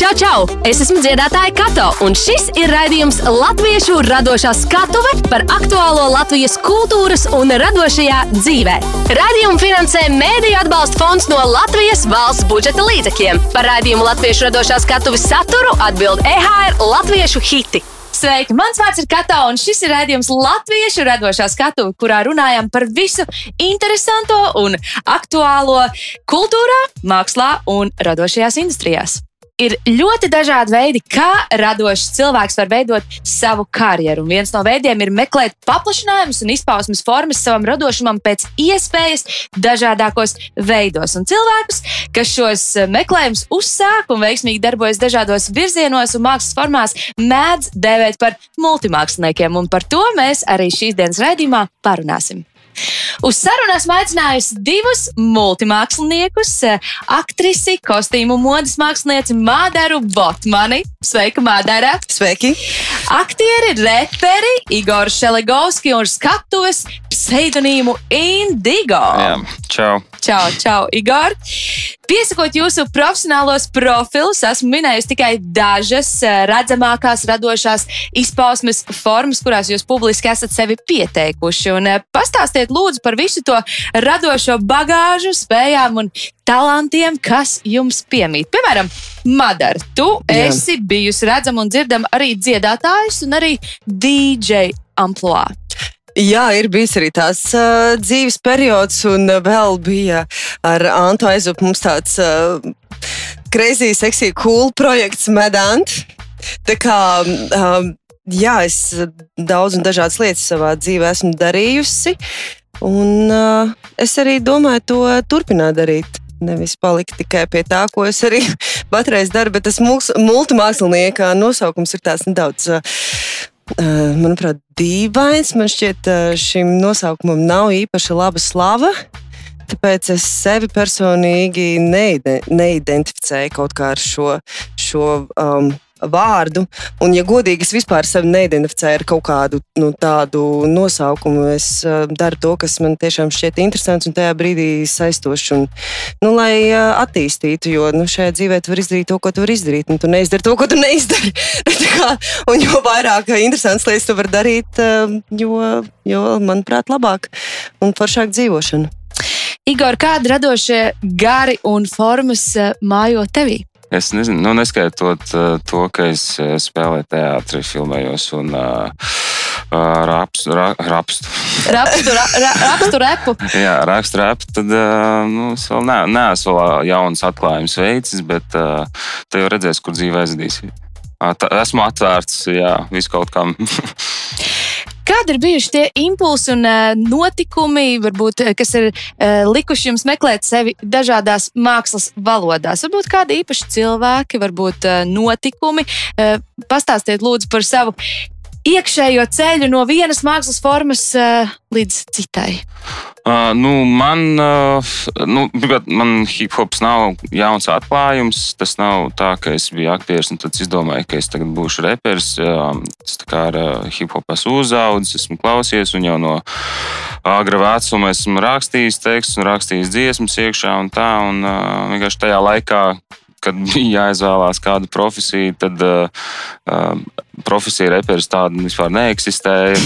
Čau, čau! Es esmu dziedātāja Kato, un šis ir raidījums Latviešu radošā skatuve par aktuālo Latvijas kultūras un radošajā dzīvē. Radījumu finansē Mēdīļu atbalsta fonds no Latvijas valsts budžeta līdzekļiem. Par raidījumu Latviešu radošā skatuves saturu atbild EHR Latviešu hiti. Sveiki! Mans vārds ir Kato, un šis ir raidījums Latviešu radošā skatuve, kurā runājam par visu interesanto un aktuālo kultūrā, mākslā un radošajās industrijās ir ļoti dažādi veidi, kā radošs cilvēks var veidot savu karjeru. Un viens no veidiem ir meklēt paplašinājumus un izpausmes formas savam radošumam pēc iespējas dažādākos veidos. Un cilvēkus, kas šos meklējumus uzsāk un veiksmīgi darbojas dažādos virzienos un mākslas formās, mēdz dēvēt par multimāksliniekiem. Un par to mēs arī šīs dienas raidījumā parunāsim. Uz sarunu esmu aicinājusi divus multimāksliniekus, aktrisi, kostīmu modes mākslinieci Mādaru Botmani. Sveika, Mādara! Sveiki! Aktieri, reperi Igor Šelegovski un skatuves pseidonīmu Indigo. Jā, čau! Čau, čau, Igor! Piesakot jūsu profesionālos profilus, esmu minējusi tikai dažas redzamākās, radošās izpausmes formas, kurās jūs publiski esat sevi pieteikuši. Un pastāstiet, lūdzu, par visu to radošo bagāžu, spējām un talantiem, kas jums piemīt. Piemēram, Madara, tu Jā. esi bijusi redzama un dzirdama arī dziedātājs un arī DJ amplitūda. Jā, ir bijis arī tās uh, dzīves periods, un vēl bija ar Antu Aizupu mums tāds uh, crazy, sexy, cool projekts Medant. Tā kā, um, jā, es daudz un dažādas lietas savā dzīvē esmu darījusi, un uh, es arī domāju to turpināt darīt. Nevis palikt tikai pie tā, ko es arī patreiz daru, bet tas multimākslinieka nosaukums ir tāds nedaudz. Manuprāt, dīvains. Man šķiet, šim nosaukumam nav īpaši laba slava. Tāpēc es sevi personīgi neidentificēju kaut kā ar šo, šo um, vārdu. Un, ja godīgi, es vispār sevi neidentificēju ar kaut kādu nu, tādu nosaukumu. Es uh, daru to, kas man tiešām šķiet interesants un tajā brīdī saistošs. Un, nu, lai uh, attīstītu, jo nu, šajā dzīvē tu vari izdarīt to, ko tu vari izdarīt, un tu neizdari to, ko tu neizdari. kā, un jo vairāk interesants lietas tu vari darīt, uh, jo, jo, manuprāt, labāk un foršāk dzīvošana. Igor, kādi radošie gari un formas mājo tevī? Es nezinu, nu, neskaitot to, ka es spēlēju teātrī, filmējos un uh, rapstu, ra, rapstu. rapstu, ra, ra, rapstu repu. Jā, rakstu repu. Tad uh, nu, es vēl ne, neesmu vēl jauns atklājums veicis, bet uh, te jau redzēs, kur dzīve aizvedīs. Esmu atvērts jā, viskaut kam. Kādi ir bijuši tie impulsi un uh, notikumi, varbūt, kas ir uh, likuši jums meklēt sevi dažādās mākslas valodās? Varbūt kādi īpaši cilvēki, varbūt notikumi. Pastāstiet lūdzu par savu iekšējo ceļu no vienas mākslas formas uh, līdz citai? Uh, nu, man, uh, nu, man hip hops nav jauns atklājums. Tas nav tā, ka es biju aktieris un tad izdomāju, ka es tagad būšu reperis. Uh, es kā ar uh, hip hopu esmu uzaugusi, esmu klausies un jau no agra vecuma esmu rakstījis tekstus un rakstījis dziesmas iekšā un tā. Un, uh, vienkārši tajā laikā, kad bija jāizvēlās kādu profesiju, tad uh, profesija reperis tāda vispār neeksistēja.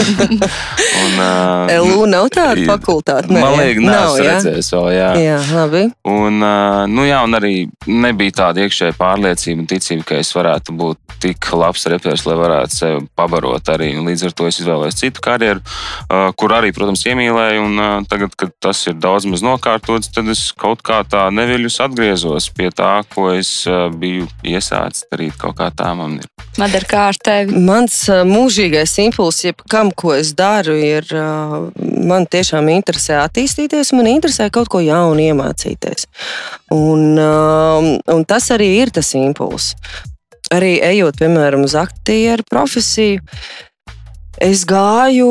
un, uh, LU nav tāda fakultāte. Ne, man liekas, nav redzējis vēl. Jā, jā labi. Un, uh, nu, jā, un arī nebija tāda iekšēja pārliecība un ticība, ka es varētu būt tik labs reperis, lai varētu sevi pabarot arī. Un līdz ar to es izvēlējos citu karjeru, uh, kur arī, protams, iemīlēju. Un uh, tagad, kad tas ir daudz maz nokārtots, tad es kaut kā tā neviļus atgriezos pie tā, ko es biju iesācis darīt. Kaut kā tā man ir. Madara, kā ar tevi? Mans mūžīgais impulss, jebkam, ko es daru, ir man tiešām interesē attīstīties, man interesē kaut ko jaunu iemācīties. Un, un tas arī ir tas impulss. Arī ejot, piemēram, uz aktieru profesiju, es gāju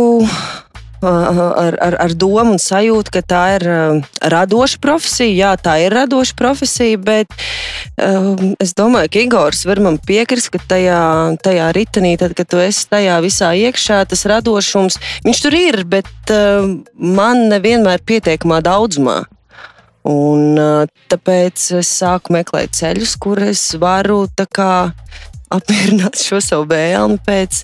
ar, ar, ar domu un sajūtu, ka tā ir radoša profesija. Jā, tā ir radoša profesija, bet um, es domāju, ka Igors var man piekrist, ka tajā, tajā ritenī, tad, kad tu esi tajā visā iekšā, tas radošums, viņš tur ir, bet um, man nevienmēr pietiekamā daudzumā. Un, tāpēc es sāku meklēt ceļus, kur es varu kā, apmierināt šo savu vēlmi pēc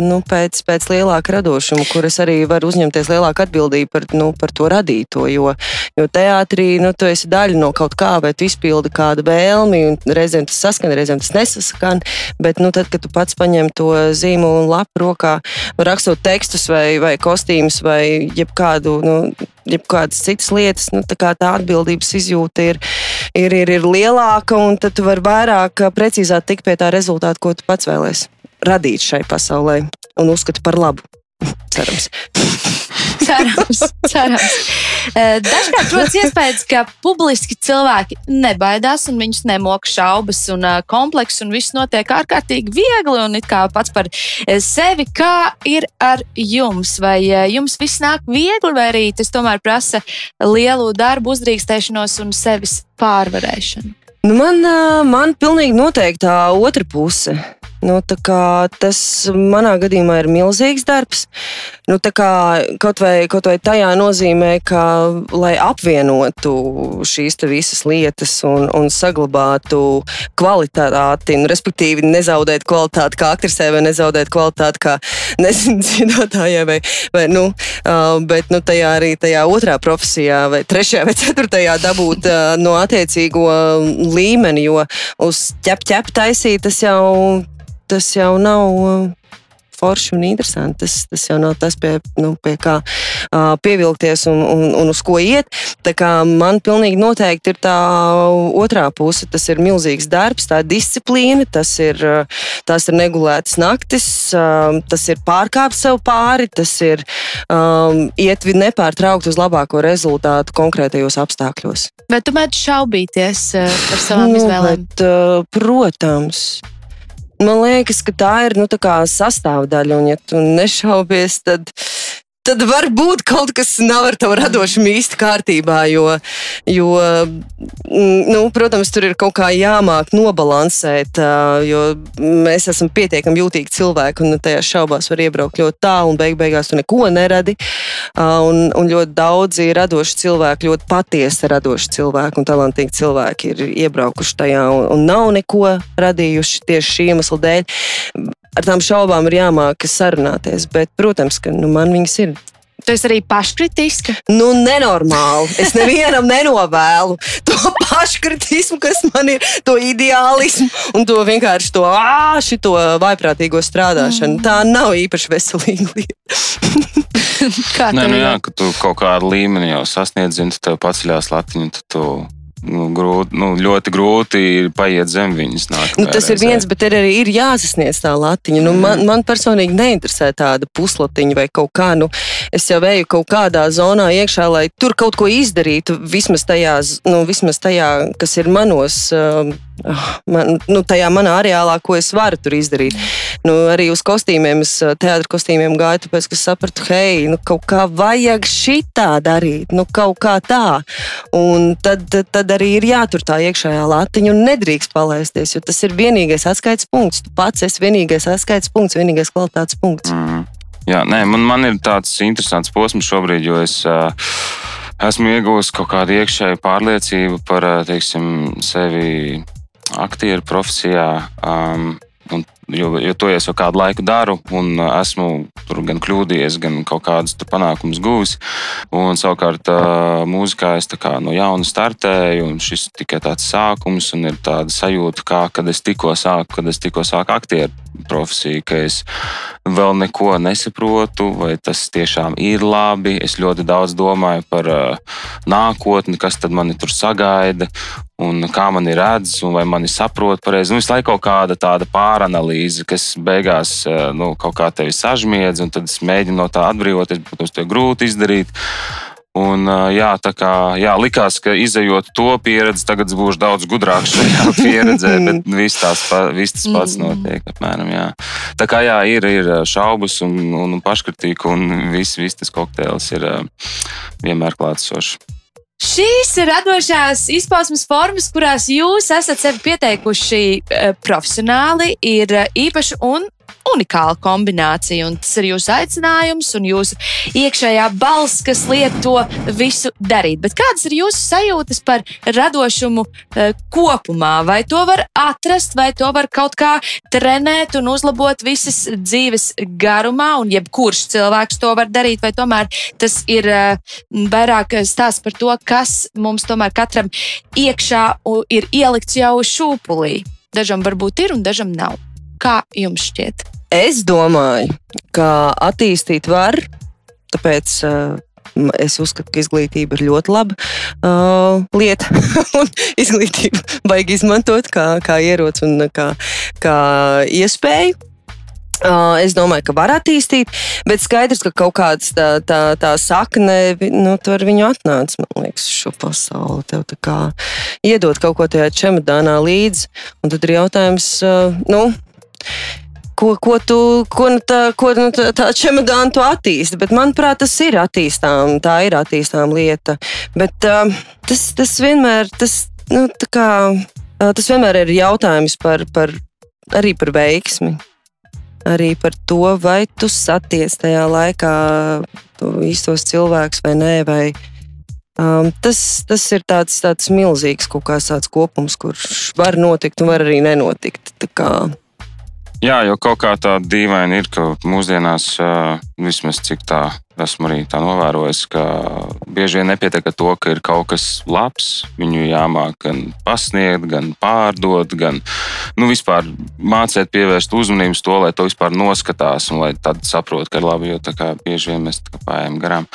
nu, pēc, pēc lielāka radošuma, kuras arī var uzņemties lielāku atbildību par, nu, par to radīto. Jo, jo teātrī nu, tu esi daļa no kaut kā, vai tu izpildi kādu vēlmi, un reizēm tas saskan, reizēm tas nesaskan. Bet, nu, tad, kad tu pats paņem to zīmolu un lapu rokā, rakstot tekstus vai, vai kostīmus vai jebkādu. Nu, jebkādas citas lietas, nu, tā, tā atbildības izjūta ir, ir, ir, ir lielāka, un tad tu vari vairāk, precīzāk tikt pie tā rezultāta, ko tu pats vēlēsies radīt šai pasaulē un uzskatu par labu. Cerams. cerams, cerams. Dažkārt rodas iespējas, ka publiski cilvēki nebaidās un viņus nemoka šaubas un komplekss, un viss notiek ārkārtīgi viegli un it kā pats par sevi. Kā ir ar jums? Vai jums viss nāk viegli, vai arī tas tomēr prasa lielu darbu, uzdrīkstēšanos un sevis pārvarēšanu? Nu man, man pilnīgi noteikti tā otra puse. Nu, tas manā gadījumā ir milzīgs darbs. Nu, kā, kaut, vai, kaut vai tajā nozīmē, ka, lai apvienotu šīs visas lietas un, un saglabātu kvalitāti, nu, respektīvi nezaudēt kvalitāti kā aktrisē, vai nezaudēt kvalitāti kā dziedātājai, vai, vai, nu, bet nu, tajā arī tajā otrā profesijā, vai trešajā, vai ceturtajā dabūt no attiecīgo līmeni, jo uz ķep ķep taisīt tas jau tas jau nav uh, forši un interesanti. Tas, tas jau nav tas, pie, nu, pie kā uh, pievilkties un, un, un uz ko iet. Man pilnīgi noteikti ir tā otrā puse. Tas ir milzīgs darbs, tā ir disciplīna, tas ir, tās ir negulētas naktis, uh, tas ir pārkāpt sev pāri, tas ir um, iet nepārtraukti uz labāko rezultātu konkrētajos apstākļos. Vai tu mēģini šaubīties par savām nu, izvēlēm? Bet, protams. Man liekas, ka tā ir nu, tā sastāvdaļa, un ja tu nešaubies, tad tad varbūt kaut kas nav ar tavu radošumu īsti kārtībā. Jo, jo mm, nu, protams, tur ir kaut kā jāmāk nobalansēt, jo mēs esam pietiekami jūtīgi cilvēki, un tajā šaubās var iebraukt ļoti tālu, un beig beigās tu neko neradi. Un, un ļoti daudzi radoši cilvēki, ļoti patiesi radoši cilvēki un talantīgi cilvēki ir iebraukuši tajā un, un nav neko radījuši tieši šī iemesla dēļ ar tām šaubām ir jāmāk sarunāties. Bet, protams, ka nu, man viņas ir. Tu esi arī paškritiska? Nu, nenormāli. Es nevienam nenovēlu to paškritismu, kas man ir, to ideālismu un to vienkārši to āšķi, vaiprātīgo strādāšanu. Mm. Tā nav īpaši veselīga lieta. Kā Nē, nu jā, ka tu kaut kādu līmeni jau sasniedz, un tu tev paceļās latiņu, tad tu nu, grūti, nu, ļoti grūti paiet zem viņas. Nu, tas reizē. ir viens, bet ir arī ir jāsasniedz tā latiņa. Nu, man, mm. man personīgi neinteresē tāda puslatiņa vai kaut kā. Nu, es jau eju kaut kādā zonā iekšā, lai tur kaut ko izdarītu, vismaz tajā, nu, vismaz tajā kas ir manos. Uh, man, nu, tajā manā areālā, ko es varu tur izdarīt. Nu, arī uz kostīmiem, es teātris kostīmiem gāju, tāpēc, ka sapratu, hei, nu, kaut kā vajag šitā darīt, nu, kaut kā tā. Un tad, tad arī ir jātur tā iekšējā latiņa un nedrīkst palaisties, jo tas ir vienīgais atskaites punkts. Tu pats esi vienīgais atskaites punkts, vienīgais kvalitātes punkts. Mm. Jā, nē, man, man ir tāds interesants posms šobrīd, jo es. Uh, esmu ieguvis kaut kādu iekšēju pārliecību par teiksim, sevi aktieru profesijā. Um, jo, jo to es jau kādu laiku daru, un esmu tur gan kļūdījies, gan kaut kādus panākumus guvis. Un, savukārt, mūzikā es kā no jauna startēju, un šis tikai tāds sākums, un ir tāda sajūta, kā kad es tikko sāku, kad es tikko sāku aktieru profesiju, ka es vēl neko nesaprotu, vai tas tiešām ir labi. Es ļoti daudz domāju par uh, nākotni, kas tad mani tur sagaida. Un kā man ir redzams, un vai mani saprot pareizi. Nu, visu laiku kaut kāda tāda pāranalīze, kas beigās nu, kaut kā tevi sažmiedz, un tad es mēģinu no tā atbrīvoties. Protams, to ir grūti izdarīt. Un, jā, tā kā jā, likās, ka izējot to pieredzi, tagad būšu daudz gudrāks šajā pieredzē, bet viss, tas pats mm. notiek. Apmēram, jā. Tā kā jā, ir, ir šaubas un, un, un paškritika, un viss, viss tas kokteils ir vienmēr klātsošs. Šīs ir radošās izpausmes formas, kurās jūs esat sevi pieteikuši profesionāli, ir īpaši un unikāla kombinācija. Un tas ir jūsu aicinājums un jūsu iekšējā balss, kas liek to visu darīt. Bet kādas ir jūsu sajūtas par radošumu uh, kopumā? Vai to var atrast, vai to var kaut kā trenēt un uzlabot visas dzīves garumā, un jebkurš cilvēks to var darīt, vai tomēr tas ir uh, vairāk stāsts par to, kas mums tomēr katram iekšā ir ielikts jau šūpulī. Dažam varbūt ir, un dažam nav. Kā jums šķiet? Es domāju, ka attīstīt var, tāpēc uh, es uzskatu, ka izglītība ir ļoti laba uh, lieta. izglītību vajag izmantot kā, kā ieroci un kā, kā iespēju. Uh, es domāju, ka var attīstīt, bet skaidrs, ka kaut kāda tā, tā, tā sakne, nu, tur viņu atnāca, man liekas, šo pasauli. Tev iedot kaut ko tajā čemodānā līdzi, un tad ir jautājums, uh, nu, ko, ko tu ko, nu tā, ko, nu, tā, tā čemodāna tu attīsti. Bet, manuprāt, tas ir attīstām, tā ir attīstām lieta. Bet uh, tas, tas vienmēr, tas, nu, kā, uh, tas vienmēr ir jautājums par, par, arī par veiksmi. Arī par to, vai tu saties tajā laikā īstos cilvēkus vai nē. Vai, Um, tas, tas ir tāds, tāds milzīgs kaut kāds tāds kopums, kurš var notikt un var arī nenotikt. Tā kā, Jā, jo kaut kā tā dīvaini ir, ka mūsdienās, vismaz cik tā esmu arī tā novērojis, ka bieži vien nepietiek ar to, ka ir kaut kas labs. Viņu jāmāk gan pasniegt, gan pārdot, gan nu, vispār mācīt, pievērst uzmanību to, lai to vispār noskatās un lai tad saprotu, ka ir labi. Jo kā bieži vien mēs pājām garām.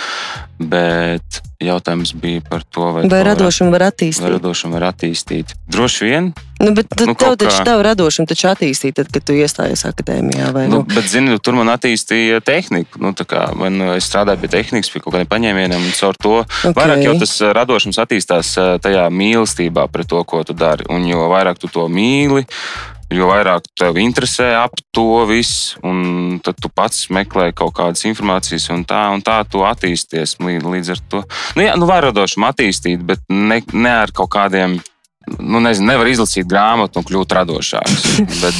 Bet jautājums bija par to, vai, vai radošumu var attīstīt. Vai radošumu var attīstīt. Droši vien. Nu, bet nu, tev taču kā... tavu radošumu taču attīstīja, tad, kad tu iestājies akadēmijā. Vai, nu, nu? Bet, zini, tur man attīstīja tehniku. Nu, kā, man, es strādāju pie tehnikas, pie kaut kādiem paņēmieniem, un caur to okay. vairāk jau tas radošums attīstās tajā mīlestībā pret to, ko tu dari. Un jo vairāk tu to mīli, jo vairāk tev interesē ap to visu, un tad tu pats meklē kaut kādas informācijas, un tā, un tā tu attīsties līdz, līdz ar to. Nu, jā, nu, var radošumu attīstīt, bet ne, ne ar kaut kādiem. Nu, nezinu, nevar izlasīt grāmatu un kļūt radošāks. bet,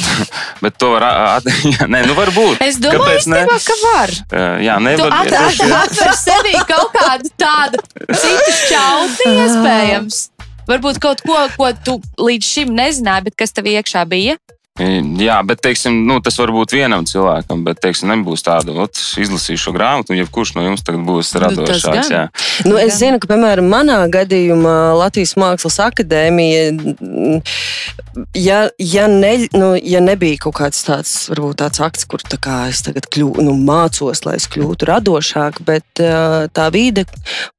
bet to var. At, jā, nē, nu varbūt. Es domāju, īstenībā, ka var. Jā, nevar. Tu atver sevī kaut kādu tādu citu šķautni, iespējams. Varbūt kaut ko, ko tu līdz šim nezināji, bet kas tev iekšā bija? Jā, bet teiksim, nu, tas var būt vienam cilvēkam, bet teiksim, nebūs tāda, ot, izlasīšu šo grāmatu, un jebkurš no jums būs nu, radošāks. Nu, es zinu, ka, piemēram, manā gadījumā Latvijas Mākslas akadēmija, ja, ja, ne, nu, ja nebija kaut kāds tāds, varbūt tāds akts, kur tā kā es tagad kļū, nu, mācos, lai es kļūtu radošāk, bet tā vide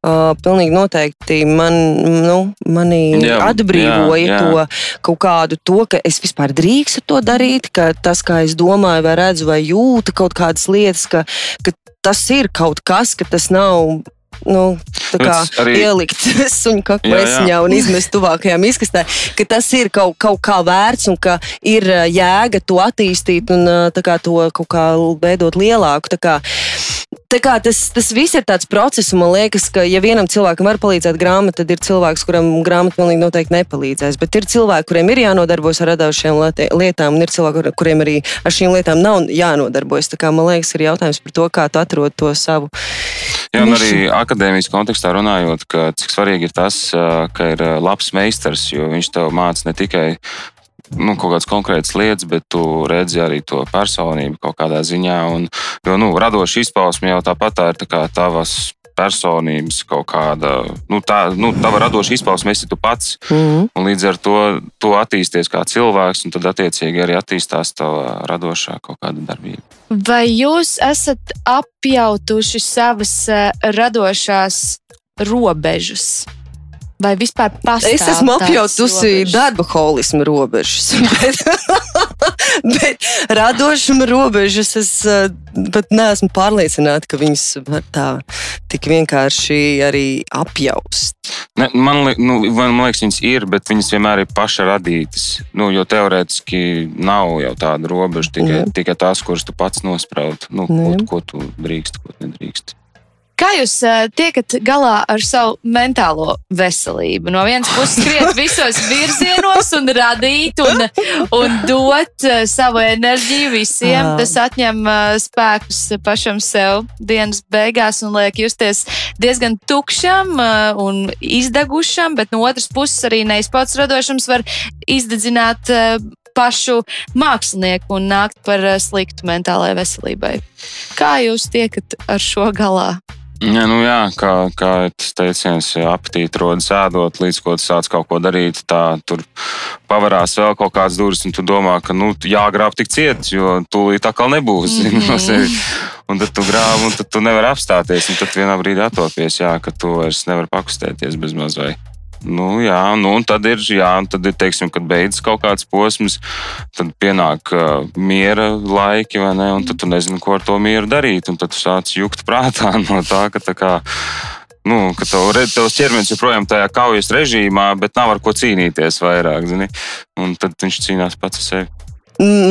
pilnīgi noteikti man, nu, mani jā, atbrīvoja jā, jā. to kaut kādu to, ka es vispār drīkstu to darīt, ka tas, kā es domāju, vai redzu, vai jūtu kaut kādas lietas, ka, ka tas ir kaut kas, ka tas nav nu, arī... ielikt suņu kakliņā un izmest tuvākajā miskastē, ka tas ir kaut, kaut kā vērts un ka ir jēga to attīstīt un kā, to kaut kā veidot lielāku. Kā, kā, tas, tas viss ir tāds process, un man liekas, ka, ja vienam cilvēkam var palīdzēt grāmata, tad ir cilvēks, kuram grāmata pilnīgi noteikti nepalīdzēs. Bet ir cilvēki, kuriem ir jānodarbojas ar radošiem lietām, un ir cilvēki, kuriem arī ar šīm lietām nav jānodarbojas. Tā kā, man liekas, ir jautājums par to, kā tu atrod to savu. Jā, un arī akadēmijas kontekstā runājot, ka cik svarīgi ir tas, ka ir labs meistars, jo viņš tev māca ne tikai nu, kaut kādas konkrētas lietas, bet tu redzi arī to personību kaut kādā ziņā. Un, jo nu, radoša izpausme jau tāpat tā ir tā tavas personības kaut kāda, nu, tā, nu, tava radoša izpausme esi tu pats. Mm -hmm. Un līdz ar to tu attīsties kā cilvēks, un tad attiecīgi arī attīstās tava radošā kaut kāda darbība. Vai jūs esat apjautuši savas uh, radošās robežas? Vai vispār pastāv? Es esmu apjautusi darba holismu robežas. bet, bet radošuma robežas es eh, pat neesmu pārliecināta, ka viņas var tā tik vienkārši arī apjaust. Ne, man, li, nu, man liekas, viņas ir, bet viņas vienmēr ir paša radītas. Nu, jo teorētiski nav jau tāda robeža, tikai, mm. tikai tās, kuras tu pats nospraudi, nu, ko, ko tu drīkst, ko nedrīkst. Kā jūs tiekat galā ar savu mentālo veselību? No vienas puses, skriet visos virzienos un radīt un, un dot savu enerģiju visiem. Tas atņem spēkus pašam sev dienas beigās un liek justies diezgan tukšam un izdegušam, bet no otras puses arī neizpauts radošums var izdedzināt pašu mākslinieku un nākt par sliktu mentālajai veselībai. Kā jūs tiekat ar šo galā? Ja, nu jā, kā, kā tas teiciens, ja apetīti rodas ēdot, līdz ko tu sāc kaut ko darīt, tā tur pavarās vēl kaut kādas durvis, un tu domā, ka nu, jāgrāb tik ciet, jo tūlīt tā kā nebūs. Mm -hmm. un tad tu grābi, un tad tu nevari apstāties, un tad vienā brīdī atopies, jā, ka tu vairs nevari pakustēties bez mazliet. Nu, jā, nu, un tad ir, jā, tad ir teiksim, kad beidzas kaut kāds posms, tad pienāk uh, miera laiki, ne? Un tad tu nezini, ko ar to mieru darīt. Tad tu sāc jukt prātā no tā, ka tā kā. Nu, ka tev, tavs ķermenis joprojām tajā kaujas režīmā, bet nav ar ko cīnīties vairāk. Zini? Un tad viņš cīnās pats ar sevi.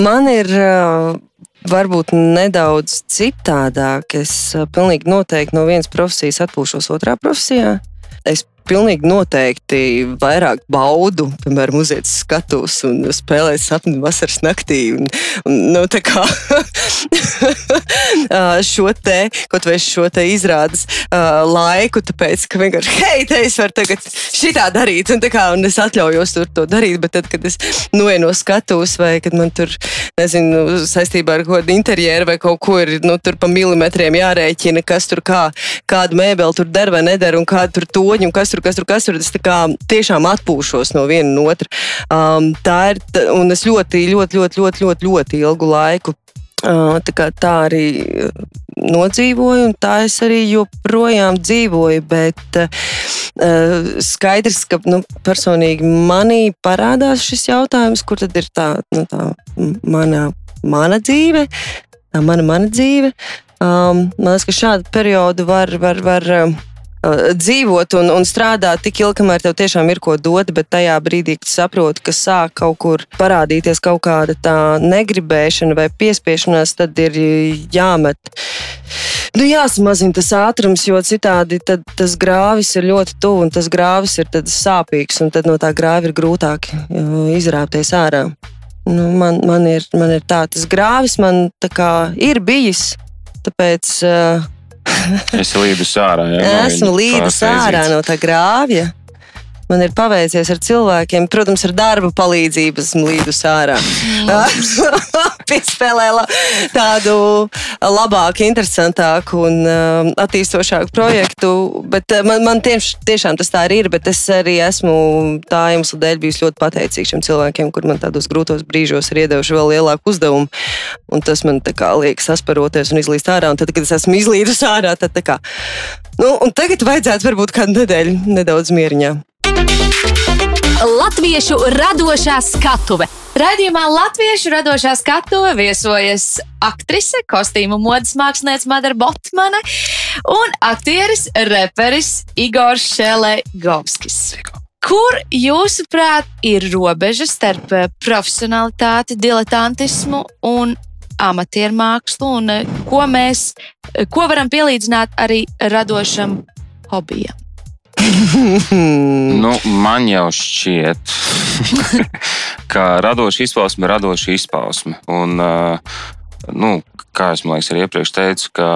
Man ir uh, varbūt nedaudz citādāk. Es uh, pilnīgi noteikti no vienas profesijas atpūšos otrā profesijā. Es pilnīgi noteikti vairāk baudu, piemēram, uzietas skatus un spēlēt sapni vasaras naktī. Un, un, nu, kā, šo te, kaut vai šo te izrādes uh, laiku, tāpēc, ka vienkārši, hei, te es varu tagad šitā darīt, un, kā, un es atļaujos tur to darīt, bet tad, kad es noeju no skatuves vai kad man tur, nezinu, saistībā ar kaut kādu interjeru vai kaut ko ir, nu, tur pa milimetriem jārēķina, kas tur kā, kādu mēbeli tur der vai neder un kādu tur toņu un kas tur kas tur, kas tur. Es tiešām atpūšos no viena un otra. Um, tā ir, un es ļoti, ļoti, ļoti, ļoti, ļoti, ļoti ilgu laiku uh, Tā, tā arī uh, nodzīvoju, un tā es arī joprojām dzīvoju. Bet uh, skaidrs, ka nu, personīgi manī parādās šis jautājums, kur tad ir tā, nu, tā mana, mana dzīve, tā mana, mana dzīve. Um, man liekas, ka šādu periodu var, var, var Uh, dzīvot un, un strādāt tik ilgi, kamēr tev tiešām ir ko dot, bet tajā brīdī, kad saproti, ka sāk kaut kur parādīties kaut kāda tā negribēšana vai piespiešanās, tad ir jāmet. Nu, jāsamazina tas ātrums, jo citādi tas grāvis ir ļoti tuvu un tas grāvis ir sāpīgs, tad no tā grāva ir grūtāk uh, izrāpties ārā. Nu, man, man, ir, man ir tā, tas grāvis man ir bijis. Tāpēc uh, Es līdu ārā. Jā, Esmu līdus ārā no tā grāvja man ir paveicies ar cilvēkiem, protams, ar darba palīdzību, esmu līdus ārā. Piespēlē tādu labāku, interesantāku un uh, attīstošāku projektu. Bet uh, man, man tieš, tiešām tas tā arī ir, bet es arī esmu tā iemesla dēļ bijis ļoti pateicīgs šiem cilvēkiem, kur man tādos grūtos brīžos ir iedevuši vēl lielāku uzdevumu. Un tas man kā, liek sasparoties un izlīst ārā. Un tad, kad es esmu izlīdus ārā, tad tā kā. Nu, tagad vajadzētu varbūt kādu nedēļu nedaudz mieriņā. Latviešu radošā skatuve. Radījumā Latviešu radošā skatuve viesojas aktrise, kostīmu modes mākslinieca Madara Botmane un aktieris, reperis Igors Šelegovskis. Kur, jūsuprāt, ir robeža starp profesionalitāti, diletantismu un amatieru mākslu, un ko mēs ko varam pielīdzināt arī radošam hobijam? nu, man jau šķiet, ka radoša izpausme ir radoša izpausme. Un, nu, kā es liekas, arī iepriekš teicu, ka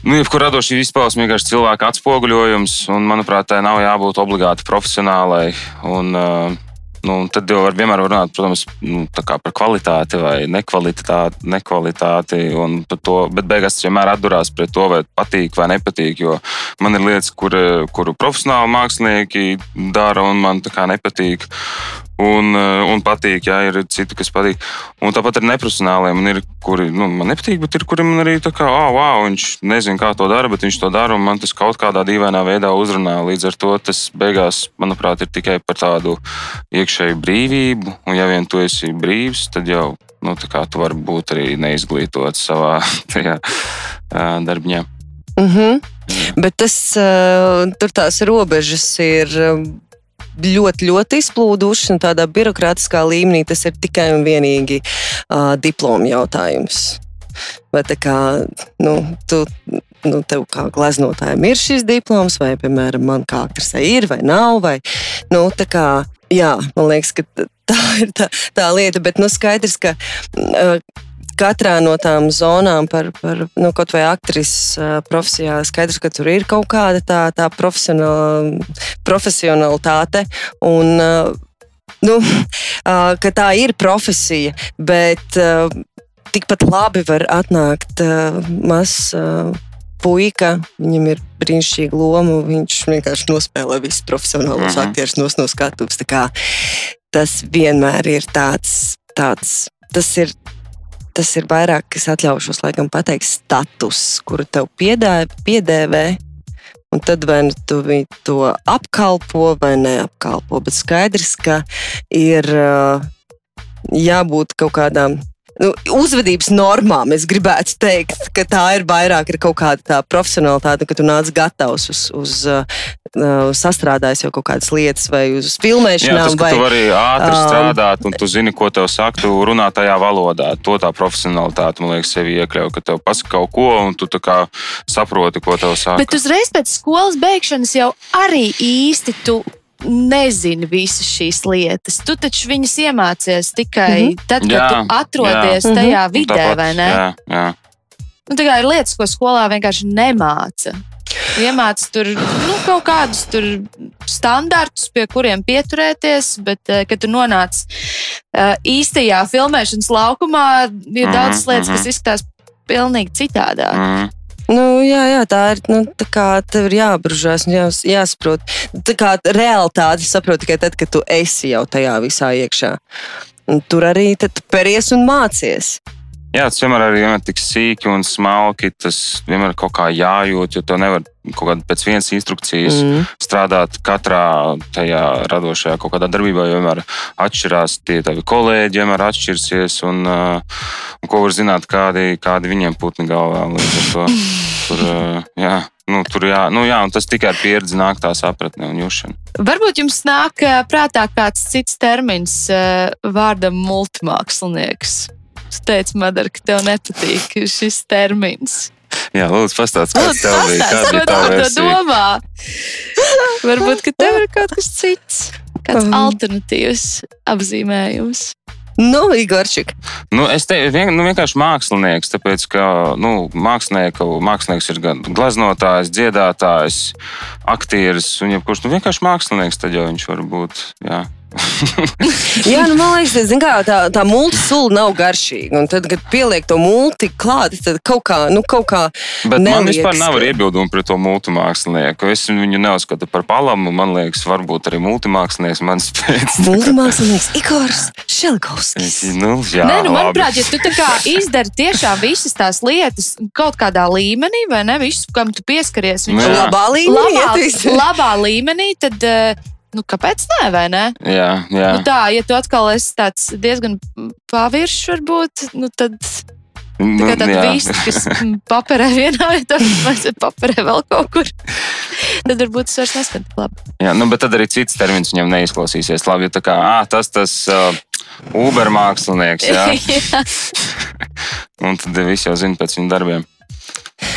Nu, jebkurā radošā izpausme vienkārši cilvēka atspoguļojums, un, manuprāt, tai nav jābūt obligāti profesionālai. Un, uh, Nu, tad jau var vienmēr runāt protams, nu, par kvalitāti vai nekvalitāti, nekvalitāti to, bet beigās tas vienmēr atdurās pret to, vai patīk vai nepatīk. Jo man ir lietas, kur, kuru profesionāli mākslinieki dara, un man tā kā nepatīk un, eh, un patīk. Jā, ir citi, kas patīk. Un tāpat ar neprofesionāliem ir, kuri nu, man nepatīk, bet ir, kuri man arī tā kā, oh, wow, viņš nezina, kā to dara, bet viņš to dara, un man tas kaut kādā dīvainā veidā uzrunā. Līdz ar to tas beigās, manuprāt, ir tikai par tādu iekšēju brīvību. Un ja vien tu esi brīvs, tad jau nu, tu vari būt arī neizglītots savā tajā, darbā. Mm -hmm. Bet tas, tur tās robežas ir ļoti, ļoti izplūduši, un tādā birokrātiskā līmenī tas ir tikai un vienīgi uh, diplomu jautājums. Vai tā kā nu, tu nu, tev kā gleznotājiem ir šis diploms, vai, piemēram, man kā aktrisei ir vai nav. Vai, nu, kā, jā, man liekas, ka tā ir tā, tā lieta, bet nu, skaidrs, ka. Uh, katrā no tām zonām, par, par nu, kaut vai aktrises profesijā, skaidrs, ka tur ir kaut kāda tā, tā profesional, profesionalitāte. Un, nu, ka tā ir profesija, bet tikpat labi var atnākt mazs. Puika, viņam ir brīnišķīga loma. Viņš vienkārši nospēlē visus profesionālos mm aktierus no skatuves. Tas vienmēr ir tāds, tāds tas ir. Tas ir vairāk, kas atļaušos, laikam, pateikt, status, kuru tev piedāvā, piedēvē. Un tad vai nu tu to apkalpo vai neapkalpo. Bet skaidrs, ka ir jābūt kaut kādām nu, uzvedības normām. Es gribētu teikt, ka tā ir vairāk ir kaut kāda tā profesionālitāte, ka tu nāc gatavs uz, uz uh, uh sastrādājis jau kaut kādas lietas, vai uz filmēšanām. Jā, tas, vai, tu vari ātri um, strādāt, un tu zini, ko tev saka, tu runā tajā valodā. To tā profesionālitāte, man liekas, sevi iekļauj, ka tev pasaka kaut ko, un tu saproti, ko tev saka. Bet uzreiz pēc skolas beigšanas jau arī īsti tu nezini visas šīs lietas. Tu taču viņas iemācies tikai mm -hmm. tad, kad jā, tu atrodies jā. tajā mm -hmm. vidē, Tāpat, vai ne? Jā, jā. Nu, tā kā ir lietas, ko skolā vienkārši nemāca. Iemācīt tur nu, kaut kādus standartus, pie kuriem pieturēties, bet, eh, kad tu nonāc uh, īstajā filmēšanas laukumā, ir mm -hmm, daudz lietas, kas izskatās pilnīgi citādāk. Mm -hmm. Nu, jā, jā, tā ir. Nu, tā kā tev ir jāapbrūžās un jās, jāsaprot. Tā kā realitāte saprot tikai tad, kad tu esi jau tajā visā iekšā. Un tur arī pēries un mācies. Jā, tas vienmēr ir vienmēr tik sīki un smalki. Tas vienmēr kaut kā jājūt, jo to nevar kaut kādā pēc vienas instrukcijas mm. strādāt katrā tajā radošajā kaut kādā darbībā. Vienmēr atšķirās tie tavi kolēģi, vienmēr atšķirsies. Un, uh, un ko var zināt, kādi, kādi viņiem putni galvā. Tur, uh, jā. Nu, tur jā, nu, jā, tas tikai ar pieredzi nāk tā sapratne un jūšana. Varbūt jums nāk prātā kāds cits termins vārdam multimākslinieks. Tu teici, Madara, ka tev nepatīk šis termins. Jā, lūdzu, pastāstiet, kāds tev bija. Kāda tā versija? domā? Varbūt, ka tev ir kaut kas cits, kāds um. alternatīvs apzīmējums. Nu, Igorčik. Nu, es teiktu, vien, nu, vienkārši mākslinieks, tāpēc, ka nu, mākslinieks ir gan glaznotājs, dziedātājs, aktieris un jebkurš. Nu, vienkārši mākslinieks, tad jau viņš var būt. Jā. Jā, nu, man liekas, kā, tā, tā multisula nav garšīga. Un tad, kad pieliek to multi klāt, tad kaut kā. Nu, kaut kā Bet neliekas, man vispār nav ka... iebildumu pret to multimākslinieku. Es viņu neuzskatu par palamu. Man liekas, varbūt arī multimākslinieks man spēc. Multimākslinieks Igors Šelkovskis. Nu, jā, Nē, nu, manuprāt, ja tu tā kā izdari tiešām visas tās lietas kaut kādā līmenī, vai ne, visu, kam tu pieskaries, viņš ir labā līmenī. Labā, labā līmenī, tad. Uh, Nu, kāpēc nē, vai ne? Jā, jā. Nu, tā, ja tu atkal esi tāds diezgan paviršs, varbūt, nu, tad Tā kā tāda vīsta, kas paperē vienā vietā, vai paperē vēl kaut kur. Tad varbūt tas vairs neskan tik labi. Jā, nu, bet tad arī cits termins viņam neizklausīsies labi. Jo tā kā ā, tas tas uh, Uber mākslinieks, jā. jā. Un tad viss jau zina pēc viņa darbiem.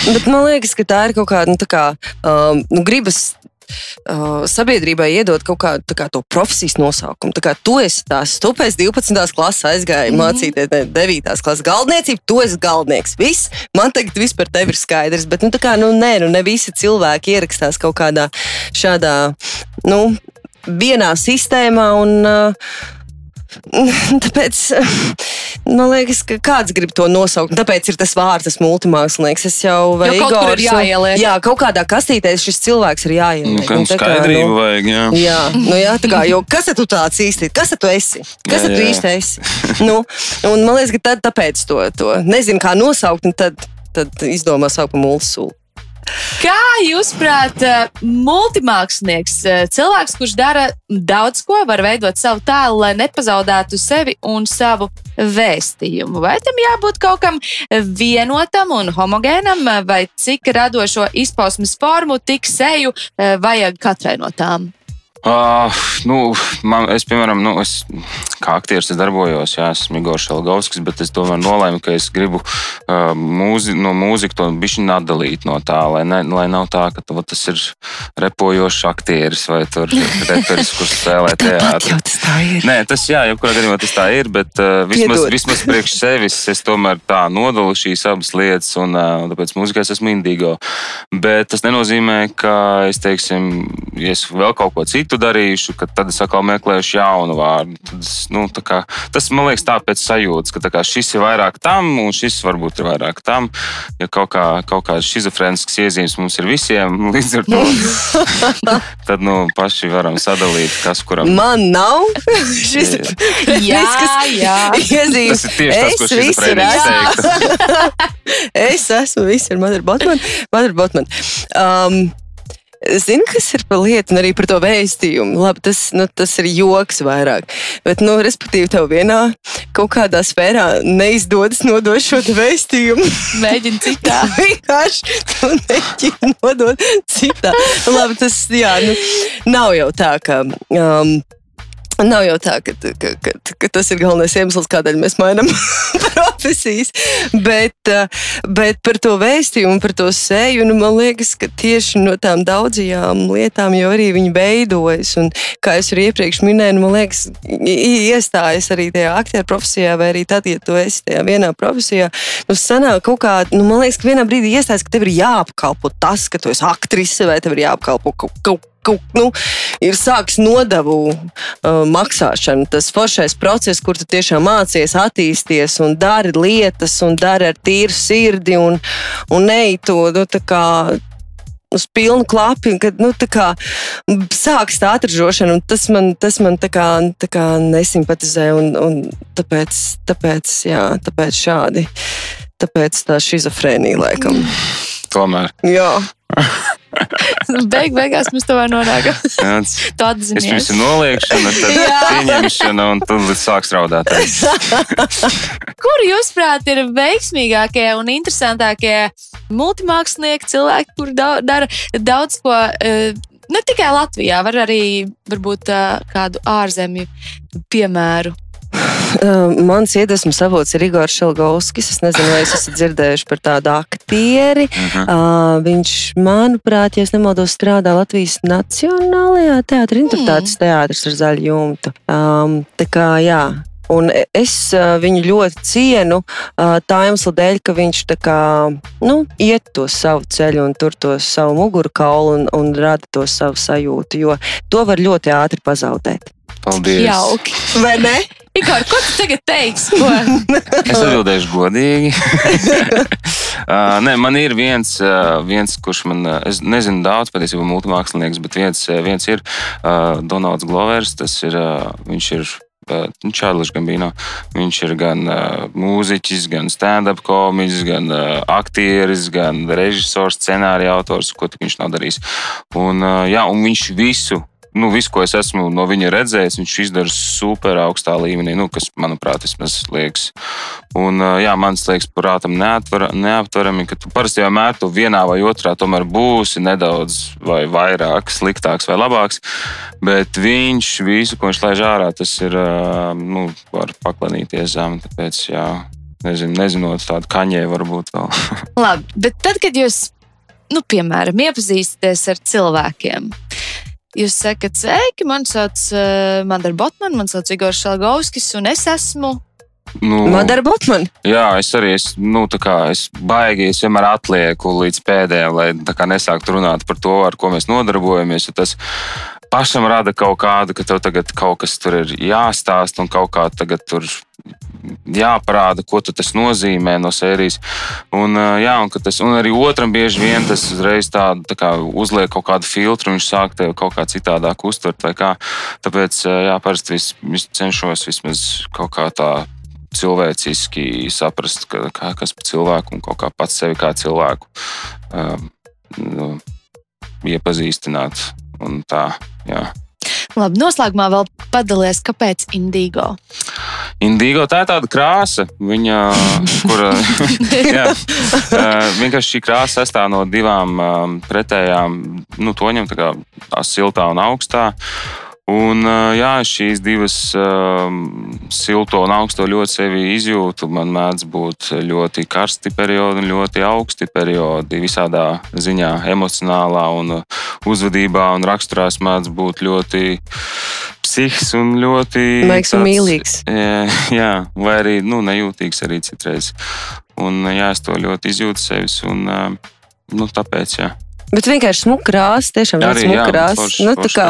Bet man liekas, ka tā ir kaut kāda nu, kā, um, nu, gribas uh, sabiedrībai iedot kaut kādu kā, profesijas nosaukumu. Tā kā tu esi tās, tu pēc 12. klases aizgāji mm -hmm. mācīties, ne 9. klases galdniecību, tu esi galdnieks. Viss, man tagad viss par tevi ir skaidrs, bet nu, kā, nu, nē, nu, ne visi cilvēki ierakstās kaut kādā šādā, nu, vienā sistēmā. Un, uh, Tāpēc man liekas, ka kāds grib to nosaukt. Tāpēc ir tas vārds, tas multimākslinieks. Es jau vai jau kaut Igors, ir jāieliek. Jā, kaut kādā kastītē šis cilvēks ir jāieliek. Nu, kā skaidrību nu, vajag, jā. Jā, nu, jā tā kā, jo kas tu tāds īsti, kas tu esi? Kas jā, tu īsti esi? nu, un man liekas, ka tad tāpēc to, to nezinu, kā nosaukt, un tad, tad izdomā saukt par multisulu. Kā jūs prāt, eh, multimākslinieks, eh, cilvēks, kurš dara daudz ko, var veidot savu tēlu, lai nepazaudētu sevi un savu vēstījumu? Vai tam jābūt kaut kam vienotam un homogēnam, vai cik radošo izpausmes formu, tik seju eh, vajag katrai no tām? Uh, nu, man, es, piemēram, nu, es, kā aktieris es darbojos, jā, esmu Igors Šalgovskis, bet es tomēr nolēmu, ka es gribu uh, mūzi, no mūziku to bišķiņu atdalīt no tā, lai, ne, lai nav tā, ka tu, tas ir repojošs aktieris vai tur reperis, kurš spēlē teātrī. Nē, tas jā, jebkurā gadījumā tas tā ir, bet uh, vismaz, vismaz priekš sevis es tomēr tā nodalu šīs abas lietas, un uh, tāpēc mūzikā es esmu indīgo. Bet tas nenozīmē, ka es, teiksim, ja es vēl kaut ko citu citu darīšu, tad es atkal meklēšu jaunu vārdu. Tad, nu, kā, tas man liekas tā pēc sajūtas, ka kā, šis ir vairāk tam, un šis varbūt ir vairāk tam. Ja kaut, kā, kaut kādas schizofrēniskas iezīmes mums ir visiem, līdz ar to tad nu, paši varam sadalīt, kas kuram. Man nav šis jā, jā. iezīmes. Tas ir tieši tas, ko schizofrēnisks teikt. es esmu viss ar Madara Botmanu. Madara Botmanu. Um, Zini, kas ir par lietu, un arī par to vēstījumu. Labi, tas, nu, tas ir joks vairāk. Bet, nu, respektīvi, tev vienā kaut kādā sfērā neizdodas nodot šo vēstījumu. Mēģini citā. Vienkārši tu neķini nodot citā. Labi, tas jā, nu, nav jau tā, ka. Um, Nav jau tā, ka, ka, ka, ka tas ir galvenais iemesls, kādēļ mēs mainām profesijas, bet, eh, bet par to vēstījumu, par to seju, nu, man liekas, ka tieši no tām daudzajām lietām jau arī viņi veidojas. Un, kā jau iepriekš minēju, nu, man liekas, iestājas arī tajā aktieru profesijā, vai arī tad, ja tu esi tajā vienā profesijā, nu, sanāk kaut kā, nu, man liekas, ka vienā brīdī iestājas, ka tev ir jāapkalpo tas, ka tu esi aktrise, vai tev ir jāapkalpo kaut, kaut nu, ir sāks nodevu uh, maksāšana. Tas foršais process, kur tu tiešām mācies attīsties un dari lietas, un dari ar tīru sirdi un, un neej to nu, kā, uz pilnu klapu, kad nu, kā, sākas tā atražošana. Tas man, tas man tā kā, tā kā nesimpatizē. Un, un tāpēc, tāpēc, jā, tāpēc šādi. Tāpēc tā schizofrēnija laikam. Tomēr. Jā. Beig, beigās mēs to nonākam. Tāda ziņa. Es pirms noliekšana, tad pieņemšana un tad sāks raudāt. Kuri, jūsuprāt, ir veiksmīgākie un interesantākie multimākslinieki, cilvēki, kuri dara daudz ko? Eh, ne tikai Latvijā, var arī varbūt eh, kādu ārzemju piemēru Mans iedvesmas avots ir Igors Šalgovskis. Es nezinu, vai jūs esat dzirdējuši par tādu aktieri. Uh -huh. uh, viņš, manuprāt, ja nemaldos, strādā Latvijas Nacionālajā teātrī, interpretācijas mm. teātris ar zaļu jumtu. Um, tā kā, jā. Un es uh, viņu ļoti cienu uh, tā iemesla dēļ, ka viņš kā, nu, iet to savu ceļu un tur to savu mugurkaulu un, un rada to savu sajūtu, jo to var ļoti ātri pazaudēt. Paldies! Jauki! Vai ne? Igor, ko tu tagad teiksi? Ko? es atbildēšu godīgi. uh, nē, man ir viens, uh, viens kurš man, uh, es nezinu daudz, patiesībā multimākslinieks, bet viens, viens ir uh, Donalds Glovers. Tas ir, uh, viņš ir nu, Čārlis Gambino. Viņš ir gan uh, mūziķis, gan stand-up komiķis, gan uh, aktieris, gan režisors, scenārija autors, ko viņš nav darījis. Un, uh, jā, un viņš visu nu, visu, ko es esmu no viņa redzējis, viņš izdara super augstā līmenī, nu, kas, manuprāt, vismaz liekas. Un, jā, man liekas, prātam, neaptverami, ka tu parasti vienmēr tu vienā vai otrā tomēr būsi nedaudz vai vairāk sliktāks vai labāks. Bet viņš visu, ko viņš laiž ārā, tas ir, nu, var paklanīties zem. Tāpēc, jā, nezinu, nezinot tādu kaņē, varbūt vēl. Labi, bet tad, kad jūs, nu, piemēram, iepazīstaties ar cilvēkiem, Jūs sakat, sveiki, man sauc uh, Madara Botmana, man sauc Igors Šalgovskis, un es esmu. Nu, Madara Botmana. Jā, es arī esmu, nu, tā kā es baigi, es vienmēr atlieku līdz pēdējiem, lai tā kā nesāktu runāt par to, ar ko mēs nodarbojamies. Tas pašam rada kaut kādu, ka tev tagad kaut kas tur ir jāstāsta un kaut kā tagad tur jāparāda, ko tas nozīmē no sērijas. Un, jā, un, tas, un arī otram bieži vien tas uzreiz tādu, tā kā uzliek kaut kādu filtru, viņš sāk tevi kaut kā citādāk uztvert. Tāpēc jā, parasti vis, vis cenšos vismaz kaut kā tā cilvēciski saprast, ka, kā, kas par cilvēku un kaut kā pats sevi kā cilvēku um, nu, iepazīstināt. Tā, jā. Labi, noslēgumā vēl padalies, kāpēc Indigo? Indīgo tā ir tāda krāsa, viņa, kura jā, vienkārši šī krāsa sastāv no divām pretējām nu, toņiem, tā kā tā siltā un augstā. Un, jā, šīs divas um, silto un augsto ļoti sevi izjūtu. Man mēdz būt ļoti karsti periodi un ļoti augsti periodi. Visādā ziņā, emocionālā un uzvedībā un raksturā mēdz būt ļoti psihs un ļoti Maigs un mīlīgs. Jā, jā, vai arī nu, nejūtīgs arī citreiz. Un, jā, es to ļoti izjūtu sevis. Un, nu, tāpēc, jā. Bet vienkārši smuka krāsa, tiešām ļoti smuka krāsa. Nu, kā,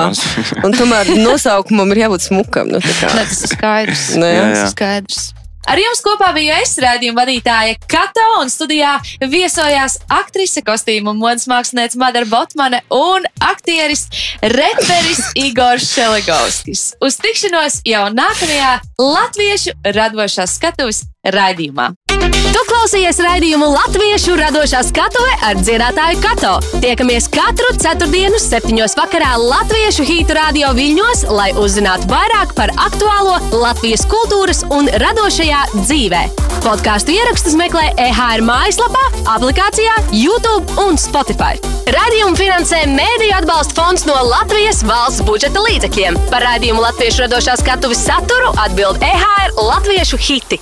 un tomēr nosaukumam ir jābūt smukam. Nu, ne, tas ir skaidrs. Nu, jā, jā. Tas ir skaidrs. Ar jums kopā bija es, rādījuma vadītāja Kato, un studijā viesojās aktrise, kostīmu un modes mākslinieca Madara Botmane un aktieris, reperis Igors Šelegovskis. Uz tikšanos jau nākamajā Latviešu radošās skatuves raidījumā. Tu klausījies raidījumu Latviešu radošā skatuve ar dziedātāju Kato. Tiekamies katru ceturtdienu, septiņos vakarā Latviešu hītu radio viļņos, lai uzzinātu vairāk par aktuālo Latvijas kultūras un radošajā dzīvē. Podkāstu ierakstus meklē EHR mājaslapā, aplikācijā, YouTube un Spotify. Radījumu finansē Mēdīļu atbalsta fonds no Latvijas valsts budžeta līdzekļiem. Par raidījumu Latviešu radošā skatuves saturu atbild EHR Latviešu hiti.